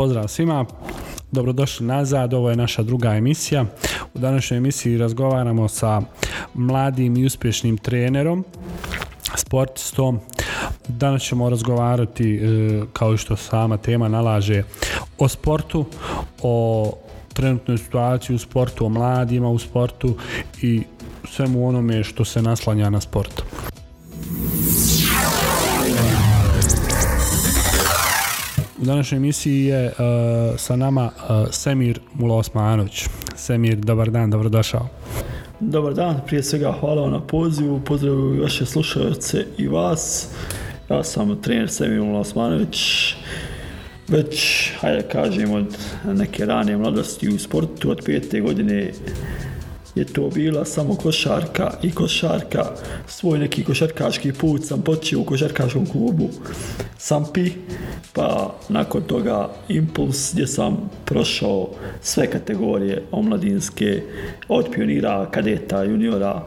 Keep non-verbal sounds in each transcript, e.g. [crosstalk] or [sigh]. Pozdrav svima, dobrodošli nazad, ovo je naša druga emisija. U današnjoj emisiji razgovaramo sa mladim i uspješnim trenerom, sportistom. Danas ćemo razgovarati, e, kao što sama tema nalaže, o sportu, o trenutnoj situaciji u sportu, o mladima u sportu i svemu onome što se naslanja na sport. U današnjoj emisiji je e, sa nama uh, Semir Mulaosmanović. Semir, dobar dan, dobrodošao. Dobar dan, prije svega hvala vam na pozivu, pozdravu vaše slušalce i vas. Ja sam trener Semir Mulaosmanović, već, hajde kažem, od neke rane mladosti u sportu, od 5. godine je to bila samo košarka i košarka. Svoj neki košarkaški put sam počeo u košarkaškom klubu Sampi, pa nakon toga Impuls gdje sam prošao sve kategorije omladinske, od pionira, kadeta, juniora,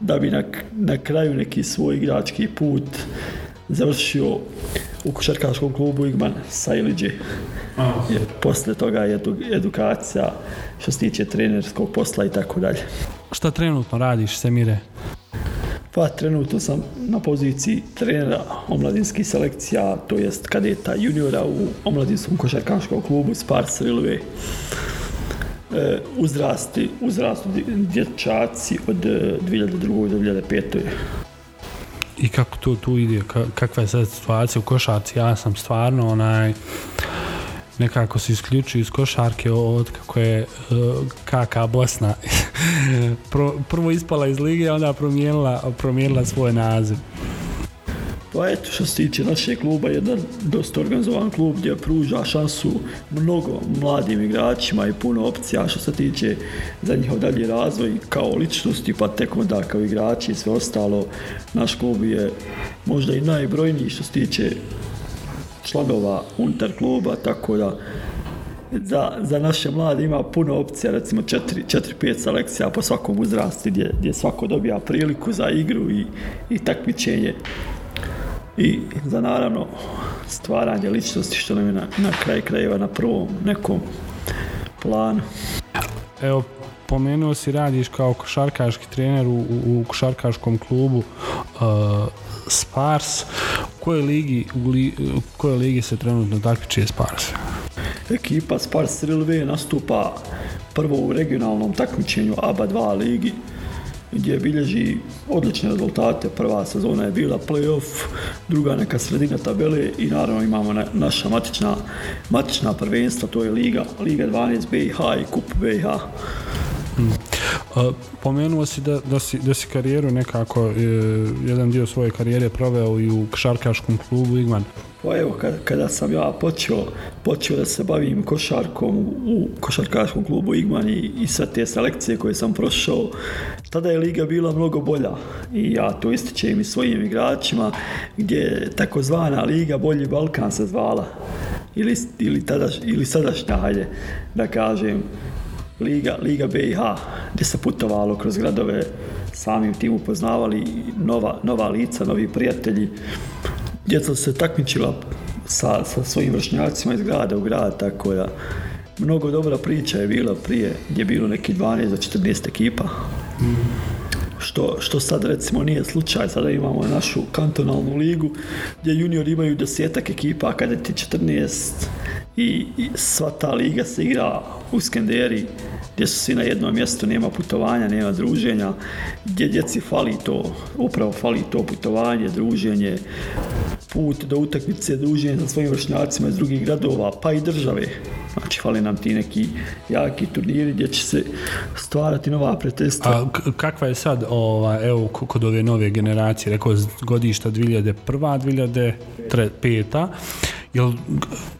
da bi na, na kraju neki svoj igrački put završio u košarkaškom klubu Igman sa Iliđi. Posle toga je edukacija što se tiče trenerskog posla i tako dalje. Šta trenutno radiš, Semire? Pa trenutno sam na poziciji trenera omladinskih selekcija, to jest kadeta juniora u omladinskom košarkaškom klubu Spars Rilve. E, uzrasti, uzrastu dječaci od 2002. E, do 2005 i kako to tu ide, kakva je sad situacija u košarci, ja sam stvarno onaj nekako se isključio iz košarke od kako je uh, e, KK Bosna [laughs] prvo ispala iz lige, onda promijenila, promijenila svoj naziv. Pa eto što se tiče našeg kluba, jedan dosta organizovan klub gdje pruža šansu mnogo mladim igračima i puno opcija što se tiče za njihov dalji razvoj kao ličnosti, pa tek onda kao igrači i sve ostalo. Naš klub je možda i najbrojniji što se tiče članova unutar kluba, tako da za, za naše mlade ima puno opcija, recimo 4-5 selekcija po svakom uzrasti gdje, gdje svako dobija priliku za igru i, i takmičenje i za naravno stvaranje ličnosti što nam je na, na kraj krajeva na prvom nekom planu. Evo, pomenuo si radiš kao košarkaški trener u, u košarkaškom klubu uh, Spars. U kojoj ligi, u, kojoj ligi se trenutno takmiči Spars? Ekipa Spars Rilve nastupa prvo u regionalnom takmičenju ABA 2 ligi gdje bilježi odlične rezultate. Prva sezona je bila playoff, druga neka sredina tabele i naravno imamo naša matična, matična prvenstva, to je Liga, Liga 12 BiH i Kup BiH. pomenuo si da, da, si, da si karijeru nekako, e, jedan dio svoje karijere proveo i u šarkaškom klubu Igman. Pa evo, kada, kada sam ja počeo počeo da se bavim košarkom u košarkaškom klubu Igman i, i sve te selekcije koje sam prošao. Tada je liga bila mnogo bolja i ja to ističem i svojim igračima gdje je takozvana liga Bolji Balkan se zvala ili, ili, tada, ili sadašnja, da kažem, Liga, Liga BiH, gdje se putovalo kroz gradove, samim tim upoznavali nova, nova lica, novi prijatelji. Djeca se takmičila sa, sa svojim vršnjacima iz grada u grad, tako da mnogo dobra priča je bila prije, gdje je bilo neki 12 do 14 ekipa. Što, što sad recimo nije slučaj, sada imamo našu kantonalnu ligu gdje juniori imaju desetak ekipa, a kada ti 14 i, sva ta liga se igra u Skenderi gdje su svi na jednom mjestu, nema putovanja, nema druženja, gdje djeci fali to, upravo fali to putovanje, druženje, put do utakmice, druženje sa svojim vršnjacima iz drugih gradova, pa i države. Znači, fali nam ti neki jaki turniri gdje će se stvarati nova pretestva. A kakva je sad, ova, evo, kod ove nove generacije, rekao godišta 2001. 2005. Jel,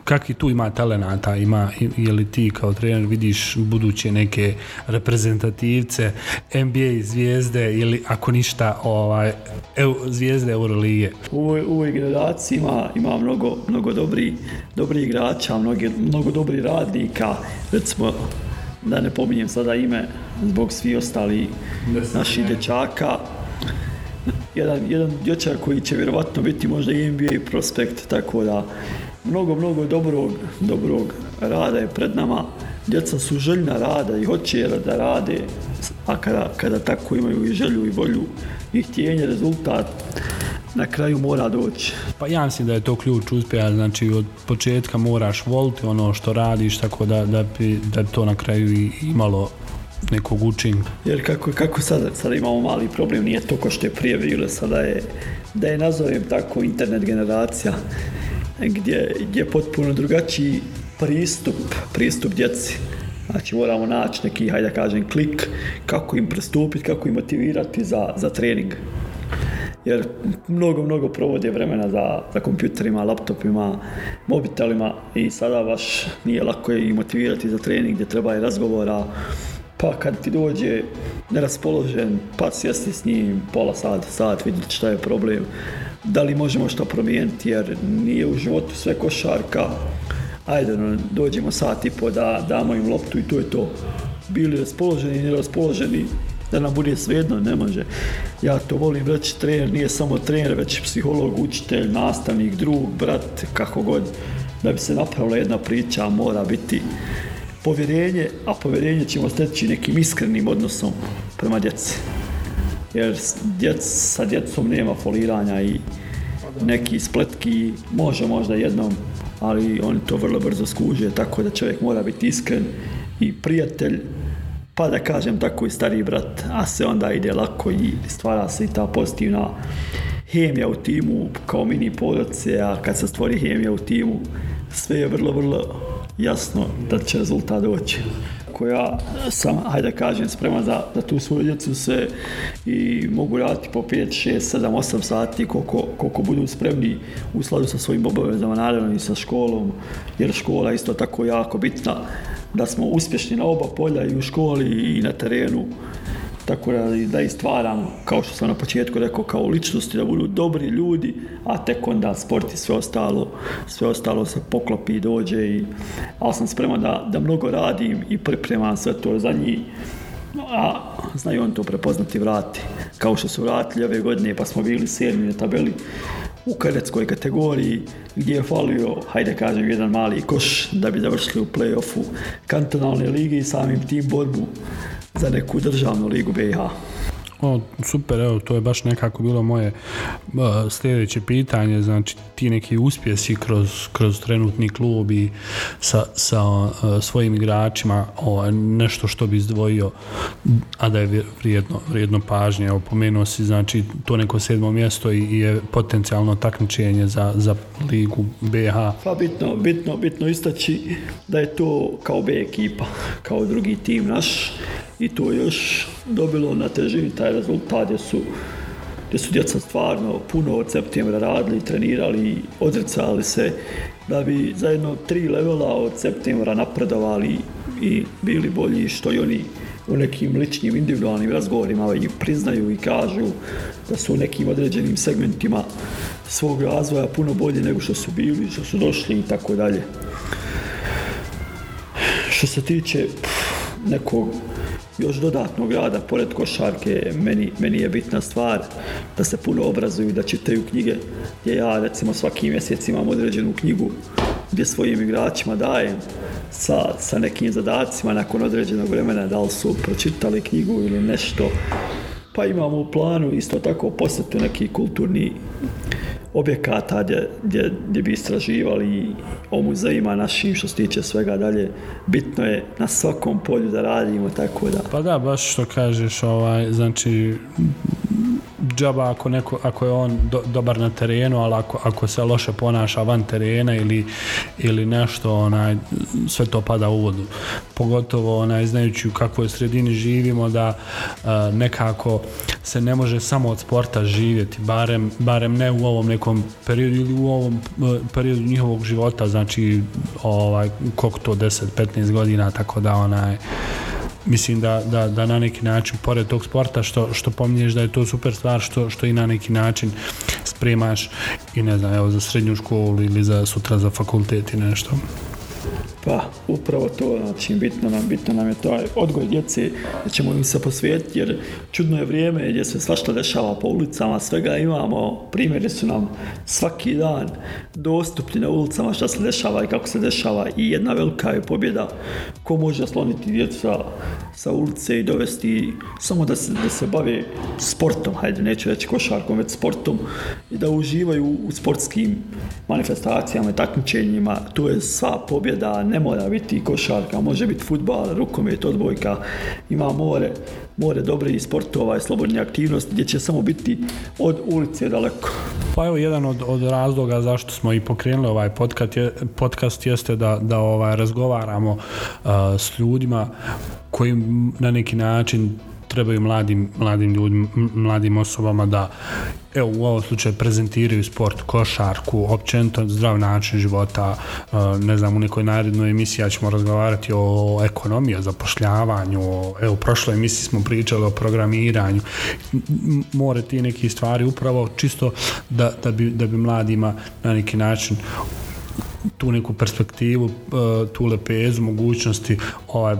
kakvi tu ima talenata? Ima, je li ti kao trener vidiš buduće neke reprezentativce, NBA zvijezde ili ako ništa ovaj, ev, zvijezde Eurolige? U ovoj, u ovoj generaciji ima, ima mnogo, mnogo dobri, dobri igrača, mnogo dobri radnika. Recimo, da ne pominjem sada ime zbog svi ostali naših dečaka jedan, jedan dječak koji će vjerovatno biti možda i NBA prospekt, tako da mnogo, mnogo dobrog, dobrog rada je pred nama. Djeca su željna rada i hoće da rade, a kada, kada tako imaju i želju i volju i htjenje, rezultat, na kraju mora doći. Pa ja mislim da je to ključ uspjeha, znači od početka moraš voliti ono što radiš, tako da, da, bi, da to na kraju i imalo nekog učinka. Jer kako, kako sada, sada imamo mali problem, nije to ko što je prije bilo, sada je, da je nazovem tako internet generacija gdje je potpuno drugačiji pristup, pristup djeci. Znači moramo naći neki, hajde kažem, klik, kako im pristupiti, kako im motivirati za, za trening. Jer mnogo, mnogo provode vremena za, za kompjuterima, laptopima, mobitelima i sada baš nije lako i motivirati za trening gdje treba i razgovora, pa kad ti dođe neraspoložen, pa sjesti s njim pola sata, sat, vidjeti šta je problem, da li možemo što promijeniti jer nije u životu sve košarka. Ajde, no, dođemo sat i po da damo im loptu i to je to. Bili raspoloženi, neraspoloženi, da nam bude svejedno, ne može. Ja to volim reći, trener nije samo trener, već psiholog, učitelj, nastavnik, drug, brat, kako god. Da bi se napravila jedna priča, mora biti povjerenje, a povjerenje ćemo steći nekim iskrenim odnosom prema djeci jer sa djecom nema foliranja i neki spletki može možda jednom, ali oni to vrlo brzo skuže, tako da čovjek mora biti iskren i prijatelj, pa da kažem tako i stariji brat, a se onda ide lako i stvara se i ta pozitivna hemija u timu kao mini podoce, a kad se stvori hemija u timu, sve je vrlo, vrlo jasno da će rezultat doći koja ja e, sam, hajde kažem, spreman za tu svoju djecu se i mogu raditi po 5, 6, 7, 8 sati koliko, koliko budu spremni u skladu sa svojim obavezama, naravno i sa školom, jer škola je isto tako jako bitna da smo uspješni na oba polja i u školi i na terenu tako da, da i stvaram kao što sam na početku rekao, kao ličnosti, da budu dobri ljudi, a tek onda sport i sve ostalo, sve ostalo se poklopi i dođe. I, ali sam spreman da, da mnogo radim i pripremam sve to za njih a znaju on to prepoznati vrati. Kao što su vratili ove godine, pa smo bili sedmi na tabeli u kadetskoj kategoriji, gdje je falio, hajde kažem, jedan mali koš da bi završili u play-offu kantonalne lige i samim tim borbu za neku državnu ligu BiH. super, evo, to je baš nekako bilo moje e, sljedeće pitanje, znači ti neki uspjesi kroz, kroz trenutni klub i sa, sa e, svojim igračima, o, ovaj, nešto što bi izdvojio, a da je vrijedno, vrijedno pažnje, evo, si, znači, to neko sedmo mjesto i, je potencijalno takmičenje za, za ligu BH. Pa bitno, bitno, bitno istaći da je to kao B ekipa, kao drugi tim naš, i to je još dobilo na težini taj rezultat gdje su, gdje su djeca stvarno puno od septembra radili, trenirali i odricali se da bi zajedno tri levela od septembra napredovali i bili bolji što i oni u nekim ličnim individualnim razgovorima i priznaju i kažu da su u nekim određenim segmentima svog razvoja puno bolji nego što su bili, što su došli i tako dalje. Što se tiče nekog još dodatnog rada, pored košarke, meni, meni je bitna stvar da se puno obrazuju, da čitaju knjige, gdje ja recimo svaki mjesec imam određenu knjigu gdje svojim igračima dajem sa, sa nekim zadacima nakon određenog vremena, da li su pročitali knjigu ili nešto, pa imamo u planu isto tako posjetu neki kulturni objekata gdje, gdje, gdje bi istraživali o muzejima našim što se tiče svega dalje. Bitno je na svakom polju da radimo, tako da. Pa da, baš što kažeš, ovaj, znači džaba ako, neko, ako je on dobar na terenu, ali ako, ako se loše ponaša van terena ili, ili nešto, onaj, sve to pada u vodu. Pogotovo onaj, znajući u kakvoj sredini živimo da e, nekako se ne može samo od sporta živjeti, barem, barem ne u ovom nekom periodu ili u ovom e, periodu njihovog života, znači ovaj, koliko to 10-15 godina, tako da onaj, mislim da, da, da, na neki način pored tog sporta što, što pominješ da je to super stvar što, što i na neki način spremaš i ne znam evo za srednju školu ili za sutra za fakultet i nešto. Pa, upravo to, znači, bitno nam, bitno nam je taj odgoj djece, da ćemo im se posvetiti, jer čudno je vrijeme gdje se svašta dešava po ulicama, svega imamo, primjeri su nam svaki dan dostupni na ulicama šta se dešava i kako se dešava i jedna velika je pobjeda ko može sloniti djeca sa ulice i dovesti samo da se, da se bave sportom, hajde, neću reći košarkom, već sportom i da uživaju u sportskim manifestacijama i takmičenjima, tu je sva pobjeda, ne mora biti košarka, može biti futbal, rukomet, odbojka, ima more, more i sportova i slobodne aktivnosti gdje će samo biti od ulice daleko. Pa evo jedan od, od razloga zašto smo i pokrenuli ovaj podcast, je, podcast jeste da, da ovaj, razgovaramo s ljudima koji na neki način trebaju mladim, mladim ljudima, mladim osobama da evo u ovom slučaju prezentiraju sport, košarku, općenito zdrav način života, e, ne znam, u nekoj narednoj emisiji ja ćemo razgovarati o ekonomiji, o zapošljavanju, o, evo, u prošloj emisiji smo pričali o programiranju, more ti neke stvari upravo čisto da, da, bi, da bi mladima na neki način tu neku perspektivu, e, tu lepezu, mogućnosti ovaj,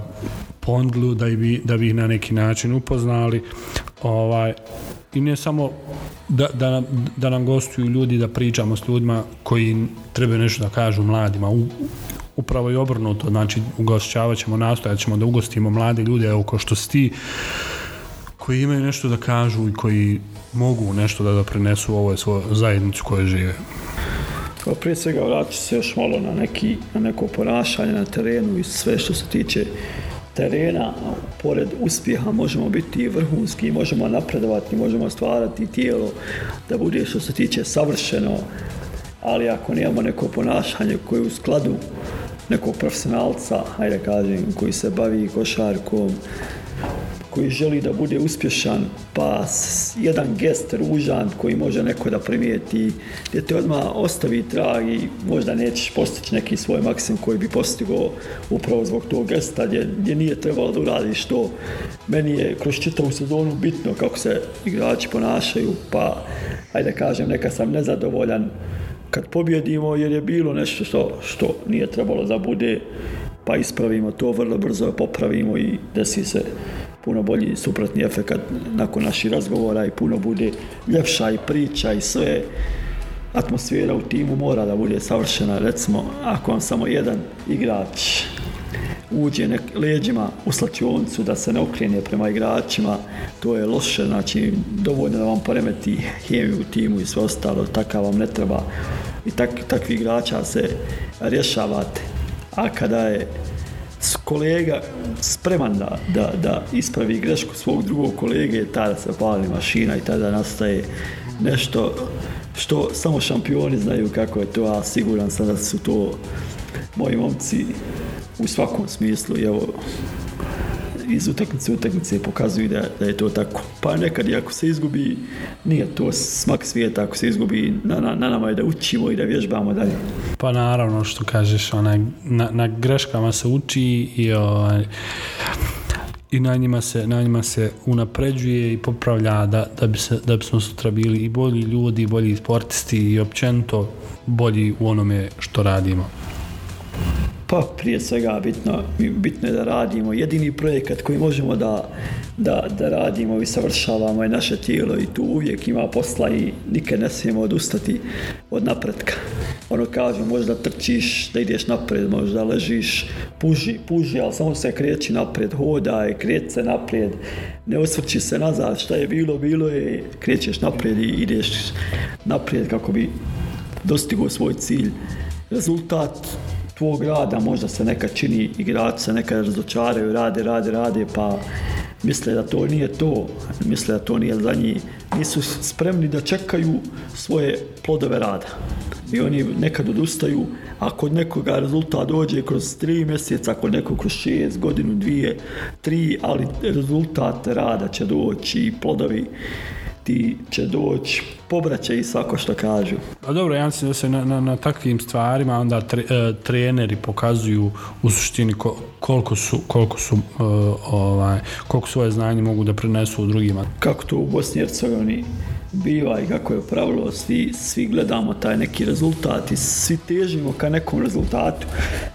pondlu da bi, da ih na neki način upoznali ovaj, i ne samo da, da, nam, da nam gostuju ljudi da pričamo s ljudima koji trebaju nešto da kažu mladima upravo je obrnuto, znači ugošćavat ćemo, nastojat ćemo da ugostimo mlade ljude oko što sti koji imaju nešto da kažu i koji mogu nešto da doprinesu ovoj svoj zajednici koje žive. Pa prije svega vratit se još malo na, neki, na neko ponašanje na terenu i sve što se tiče terena, pored uspjeha možemo biti i vrhunski, možemo napredovati, možemo stvarati tijelo da bude što se tiče savršeno, ali ako nemamo neko ponašanje koje je u skladu nekog profesionalca, hajde kažem, koji se bavi košarkom, koji želi da bude uspješan pa jedan gest ružan koji može neko da primijeti, gdje te odmah ostavi trag i možda nećeš postići neki svoj maksim koji bi postigao upravo zbog tog gesta gdje, nije trebalo da uradiš to. Meni je kroz čitavu sezonu bitno kako se igrači ponašaju, pa ajde kažem neka sam nezadovoljan kad pobjedimo jer je bilo nešto što, što nije trebalo da bude pa ispravimo to vrlo brzo popravimo i desi se puno bolji suprotni efekt nakon naših razgovora i puno bude ljepša i priča i sve atmosfera u timu mora da bude savršena recimo ako vam samo jedan igrač uđe nek leđima u slačioncu da se ne okrene prema igračima to je loše znači dovoljno da vam poremeti hemiju u timu i sve ostalo takav vam ne treba i tak, takvi igrača se rješavate a kada je kolega spreman da, da, da ispravi grešku svog drugog kolege, tada se pali mašina i tada nastaje nešto što samo šampioni znaju kako je to, a siguran sam da su to moji momci u svakom smislu. Evo, iz utakmice u utakmice pokazuju da, da je to tako. Pa nekad i ako se izgubi, nije to smak svijeta, ako se izgubi, na, na, na nama je da učimo i da vježbamo dalje. Pa naravno što kažeš, ona, na, na greškama se uči i ovaj, i na njima se, na njima se unapređuje i popravlja da, da, bi se, da bismo sutra bili i bolji ljudi, i bolji sportisti i općenito bolji u onome što radimo. Pa prije svega bitno, bitno je da radimo. Jedini projekat koji možemo da, da, da radimo i savršavamo je naše tijelo i tu uvijek ima posla i nikad ne smijemo odustati od napretka. Ono kažu možda trčiš, da ideš naprijed, možda ležiš, puži, puži, ali samo se kreći naprijed, hodaj, kreći se naprijed, ne osvrći se nazad, šta je bilo, bilo je, krećeš naprijed i ideš naprijed kako bi dostigao svoj cilj. Rezultat svog rada, možda se neka čini igrač, se neka razočaraju, rade, rade, rade, pa misle da to nije to, misle da to nije za njih, nisu spremni da čekaju svoje plodove rada. I oni nekad odustaju, a kod nekoga rezultat dođe kroz tri mjeseca, kod nekog kroz šest, godinu, dvije, tri, ali rezultat rada će doći i plodovi ti će doći pobraće i svako što kažu. A pa dobro, ja mislim da se na, na, na takvim stvarima onda e, treneri pokazuju u suštini koliko su, koliko su e, ovaj, koliko svoje znanje mogu da prenesu u drugima. Kako to u Bosni i Hercegovini biva i kako je pravilo, svi, svi gledamo taj neki rezultat i svi težimo ka nekom rezultatu.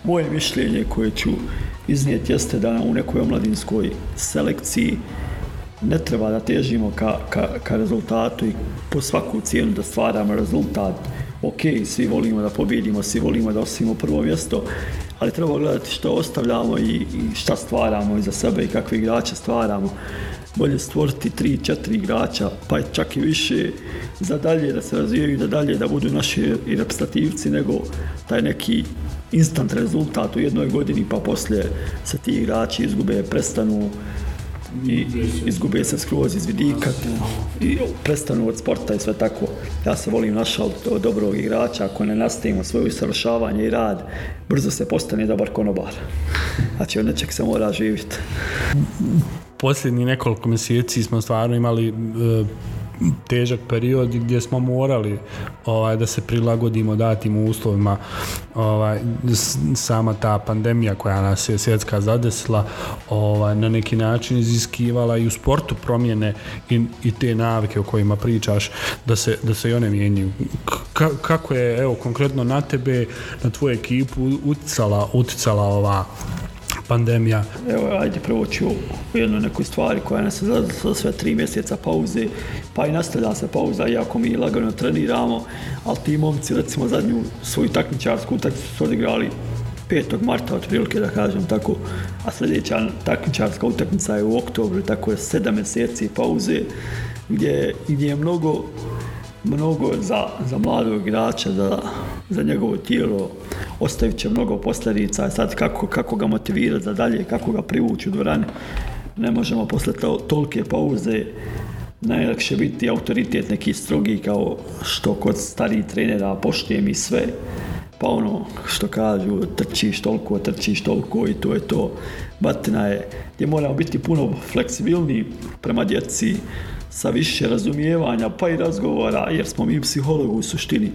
Moje mišljenje koje ću iznijeti jeste da u nekoj omladinskoj selekciji ne treba da težimo ka, ka, ka rezultatu i po svaku cijenu da stvaramo rezultat. Ok, svi volimo da pobjedimo, svi volimo da osvijemo prvo mjesto, ali treba gledati što ostavljamo i, šta stvaramo iza sebe i kakve igrače stvaramo. Bolje stvoriti 3-4 igrača, pa čak i više, za dalje da se razvijaju, da dalje da budu naši reprezentativci, nego taj neki instant rezultat u jednoj godini, pa poslije se ti igrači izgube, prestanu, i izgubio sam skroz iz vidika i prestanu od sporta i sve tako. Ja se volim našao do dobrog igrača, ako ne nastavimo svoje usavršavanje i rad, brzo se postane dobar konobar. Znači od nečeg se mora živjeti. Posljednji nekoliko mjeseci smo stvarno imali e, težak period gdje smo morali ovaj, da se prilagodimo datim uslovima ovaj, sama ta pandemija koja nas je svjetska zadesila ovaj, na neki način iziskivala i u sportu promjene i, i te navike o kojima pričaš da se, da se i one mijenjaju kako je evo konkretno na tebe na tvoju ekipu uticala, uticala ova pandemija. Evo, ajde prvo ću jednu neku stvari koja nas za sve tri mjeseca pauze, pa i nastavlja se pauza, iako mi lagano treniramo, ali ti momci, recimo, zadnju svoju takmičarsku utakmicu su odigrali 5. marta otprilike da kažem tako, a sljedeća takmičarska utakmica je u oktobru, tako je sedam mjeseci pauze gdje, je mnogo, mnogo za, za mladog igrača, za za njegovo tijelo, ostavit će mnogo posljedica, sad kako, kako ga motivirati za dalje, kako ga privući u dvorani. Ne možemo posle to, tolike pauze najlakše biti autoritet neki strogi kao što kod starih trenera poštujem i sve pa ono što kažu trčiš toliko, trčiš toliko i to je to batina je gdje moramo biti puno fleksibilni prema djeci sa više razumijevanja pa i razgovora jer smo mi psiholog u suštini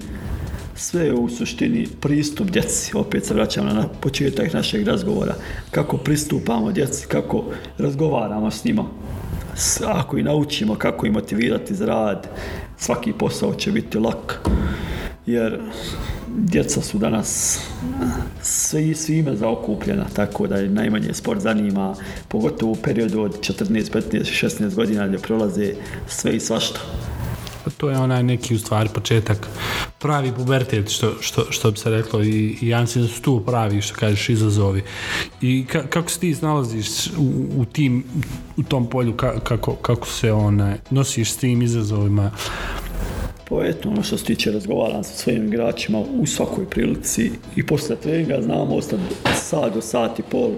sve je u suštini pristup djeci. Opet se vraćam na početak našeg razgovora. Kako pristupamo djeci, kako razgovaramo s njima. Ako i naučimo kako ih motivirati za rad, svaki posao će biti lak. Jer djeca su danas i svime zaokupljena, tako da je najmanje sport zanima, pogotovo u periodu od 14, 15, 16 godina gdje prolaze sve i svašta pa to je onaj neki u stvari početak pravi pubertet što, što, što bi se reklo i, i ja mislim da su tu pravi što kažeš izazovi i kako se ti nalaziš u, u, tim u tom polju kako, kako se onaj nosiš s tim izazovima pa eto, ono što se tiče, razgovaram sa svojim igračima u svakoj prilici i posle treninga znamo ostati sad, do sat i pol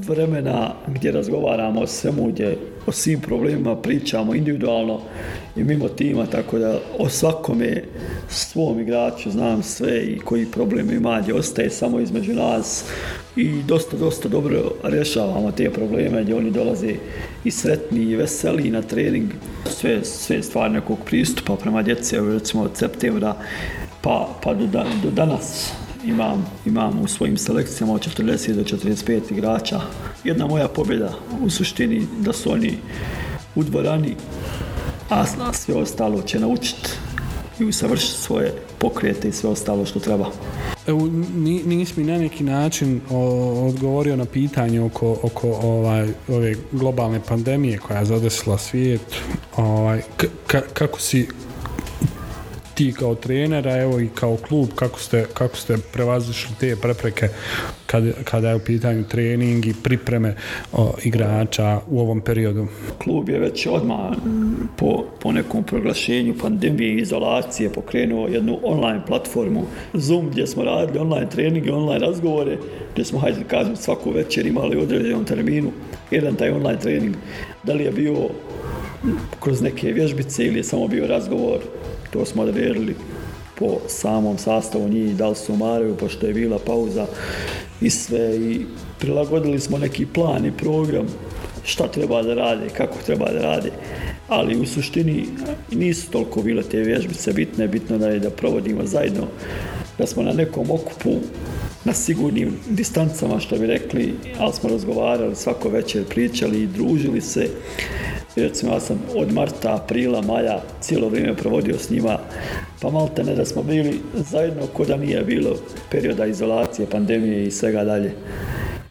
vremena gdje razgovaramo o svemu, gdje o svim problemima pričamo individualno i mimo tima, tako da o svakome svom igraču znam sve i koji problem ima, gdje ostaje samo između nas i dosta, dosta dobro rješavamo te probleme gdje oni dolaze i sretni i veseli na trening. Sve, sve stvari nekog pristupa prema djece, recimo od septembra pa, pa do danas imam, imam u svojim selekcijama od 40 do 45 igrača. Jedna moja pobjeda u suštini da su oni u dvorani, a sve ostalo će naučiti i usavršiti svoje pokrete i sve ostalo što treba. Evo, nis mi na neki način odgovorio na pitanje oko, oko ovaj, ove globalne pandemije koja je zadesila svijet. Ovaj, kako si ti kao trener, a evo i kao klub, kako ste, kako ste prevazišli te prepreke kad, kada je u pitanju trening i pripreme igrača u ovom periodu? Klub je već odmah po, po nekom proglašenju pandemije i izolacije pokrenuo jednu online platformu Zoom gdje smo radili online treninge, online razgovore, gdje smo, hajde kažem, svaku večer imali u određenom terminu jedan taj online trening. Da li je bio kroz neke vježbice ili je samo bio razgovor to smo odredili po samom sastavu njih, da li su umaraju, pošto je bila pauza i sve. I prilagodili smo neki plan i program šta treba da rade, kako treba da rade. Ali u suštini nisu toliko bile te vježbice bitne, bitno da je da provodimo zajedno, da smo na nekom okupu na sigurnim distancama što bi rekli, ali smo razgovarali svako večer, pričali i družili se Recimo, ja sam od marta, aprila, maja cijelo vrijeme provodio s njima, pa malte ne da smo bili zajedno ko da nije bilo perioda izolacije, pandemije i svega dalje.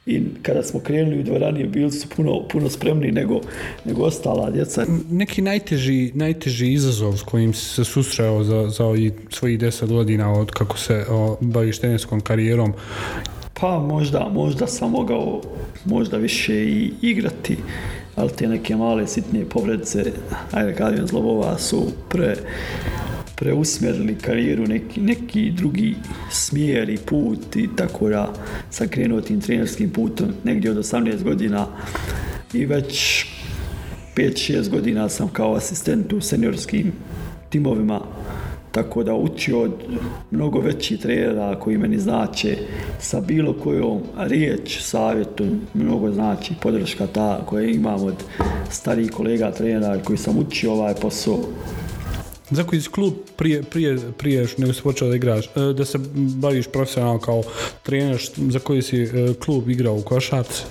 I kada smo krenuli u dvorani bili su puno, puno spremni nego, nego ostala djeca. Neki najteži, najteži izazov s kojim si se susreo za, za svojih deset godina od kako se o, baviš karijerom, pa možda, možda sam mogao možda više i igrati ali te neke male sitne povredice, ajde kažem, zlobova su pre, preusmjerili karijeru neki, neki drugi smjer i put i tako da sam krenuo tim trenerskim putom negdje od 18 godina i već 5-6 godina sam kao asistent u seniorskim timovima tako da učio od mnogo većih trenera koji meni znače sa bilo kojom riječ, savjetu, mnogo znači podrška ta koja imam od starijih kolega trenera koji sam učio ovaj posao. Za koji klub prije, prije, prije nego da igraš, e, da se baviš profesionalno kao trener, za koji si e, klub igrao u košarci?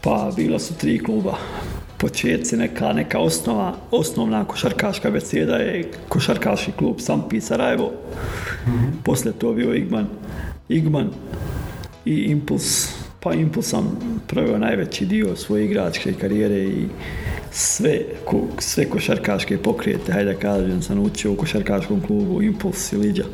Pa, bila su tri kluba početci, neka, neka osnova, osnovna košarkaška beseda je košarkaški klub Sampi Sarajevo, mm poslije to bio Igman, Igman i Impuls, pa Impuls sam proveo najveći dio svoje igračke karijere i sve, sve košarkaške pokrete, hajde da kažem, sam učio u košarkaškom klubu Impuls i Liđa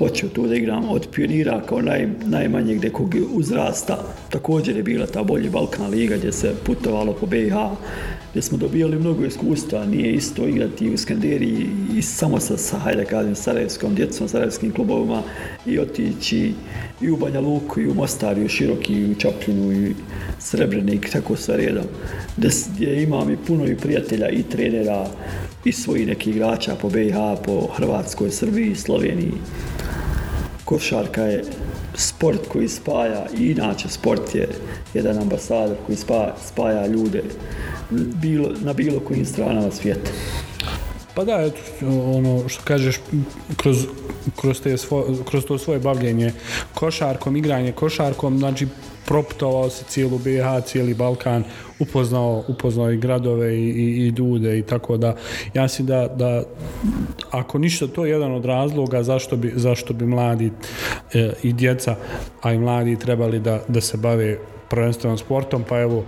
počeo tu da igram od pionira kao naj, najmanjeg kog uzrasta. Također je bila ta bolje Balkan Liga gdje se putovalo po BiH, gdje smo dobijali mnogo iskustva. Nije isto igrati u Skanderiji i samo sa, sa hajde kažem, sarajevskom djecom, sarajevskim klubovima i otići i u Banja Luku, i u Mostar, i u Široki, i u Čapljinu, i Srebrenik, tako sve redom. Gdje, imam i puno i prijatelja i trenera i svojih nekih igrača po BiH, po Hrvatskoj, Srbiji, Sloveniji. Košarka je sport koji spaja, i inače sport je jedan ambasador koji spaja ljude bilo, na bilo kojim stranama svijeta. Pa da, ono što kažeš, kroz, kroz, kroz to svoje bavljenje košarkom, igranje košarkom, znači proptovao si cijelu BiH, cijeli Balkan, upoznao, upoznao i gradove i, i, i dude i tako da ja si da, da ako ništa to je jedan od razloga zašto bi, zašto bi mladi e, i djeca, a i mladi trebali da, da se bave prvenstveno sportom, pa evo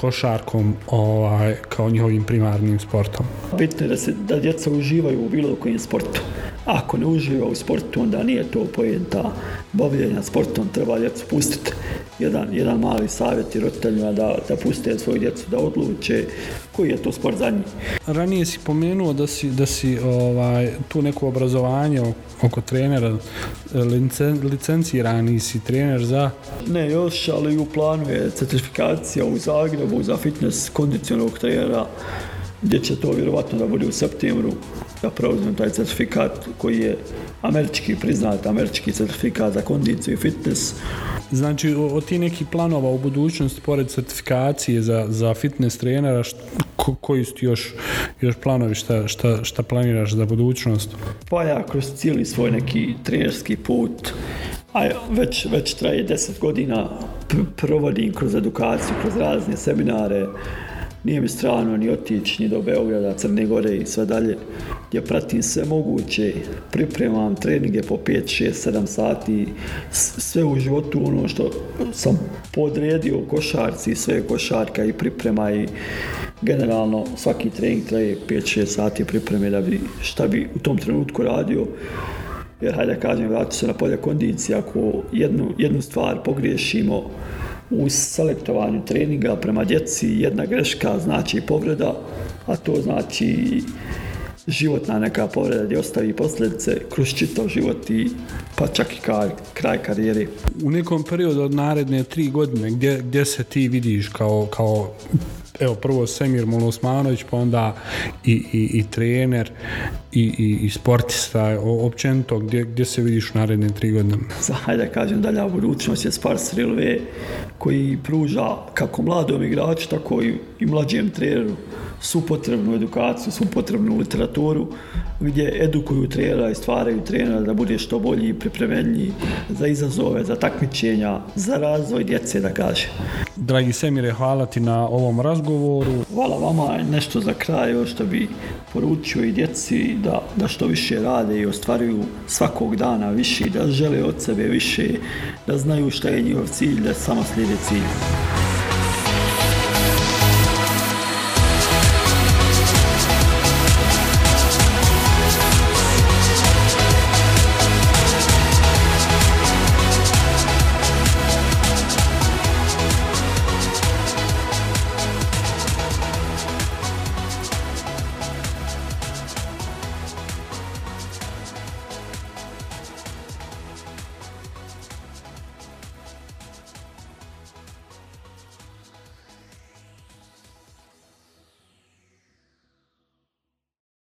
košarkom ovaj, kao njihovim primarnim sportom. Bitno je da, se, da djeca uživaju u bilo kojem sportu. Ako ne uživa u sportu, onda nije to pojenta bavljenja sportom, treba djecu pustiti. Jedan, jedan mali savjet i roditeljima da, da puste svoju djecu, da odluče koji je to sport za njih. Ranije si pomenuo da si, da ovaj, tu neko obrazovanje oko trenera, e, licen, licencirani si trener za? Ne još, ali u planu je certifikacija u Zagrebu za fitness kondicionalnog trenera gdje će to vjerovatno da bude u septembru, da preuzmem taj certifikat koji je američki priznat, američki certifikat za kondiciju i fitness. Znači, od ti nekih planova u budućnosti, pored certifikacije za, za fitness trenera, št, koji su ti još, još planovi, šta, šta, šta planiraš za budućnost? Pa ja, kroz cijeli svoj neki trenerski put, a već, već traje deset godina, provodim kroz edukaciju, kroz razne seminare, nije mi strano ni otići ni do Beograda, Crne Gore i sve dalje, gdje pratim sve moguće, pripremam treninge po 5, 6, 7 sati, sve u životu ono što sam podredio košarci, sve košarka i priprema i generalno svaki trening traje 5-6 sati pripreme da bi šta bi u tom trenutku radio jer hajde kažem vratit se na polje kondicije ako jednu, jednu stvar pogriješimo u selektovanju treninga prema djeci jedna greška znači povreda, a to znači životna neka povreda gdje ostavi posljedice kroz čitav život i pa čak i kraj, kraj karijere. U nekom periodu od naredne tri godine gdje, gdje se ti vidiš kao, kao evo prvo Semir Molosmanović pa onda i, i, i trener i, i, i sportista općenito, gdje, gdje se vidiš u naredne tri godine? Hajde da kažem dalja budućnost je Spar Rilve koji pruža kako mladom igraču, tako i, i mlađem treneru su potrebnu edukaciju, su potrebnu literaturu gdje edukuju trenera i stvaraju trenera da bude što bolji i pripremljeniji za izazove, za takmičenja, za razvoj djece, da kaže. Dragi Semire, hvala ti na ovom razgovoru. Hvala vama, nešto za kraj što bi poručio i djeci da, da što više rade i ostvaruju svakog dana više, da žele od sebe više, da znaju što je njihov cilj, da samo slijede cilj.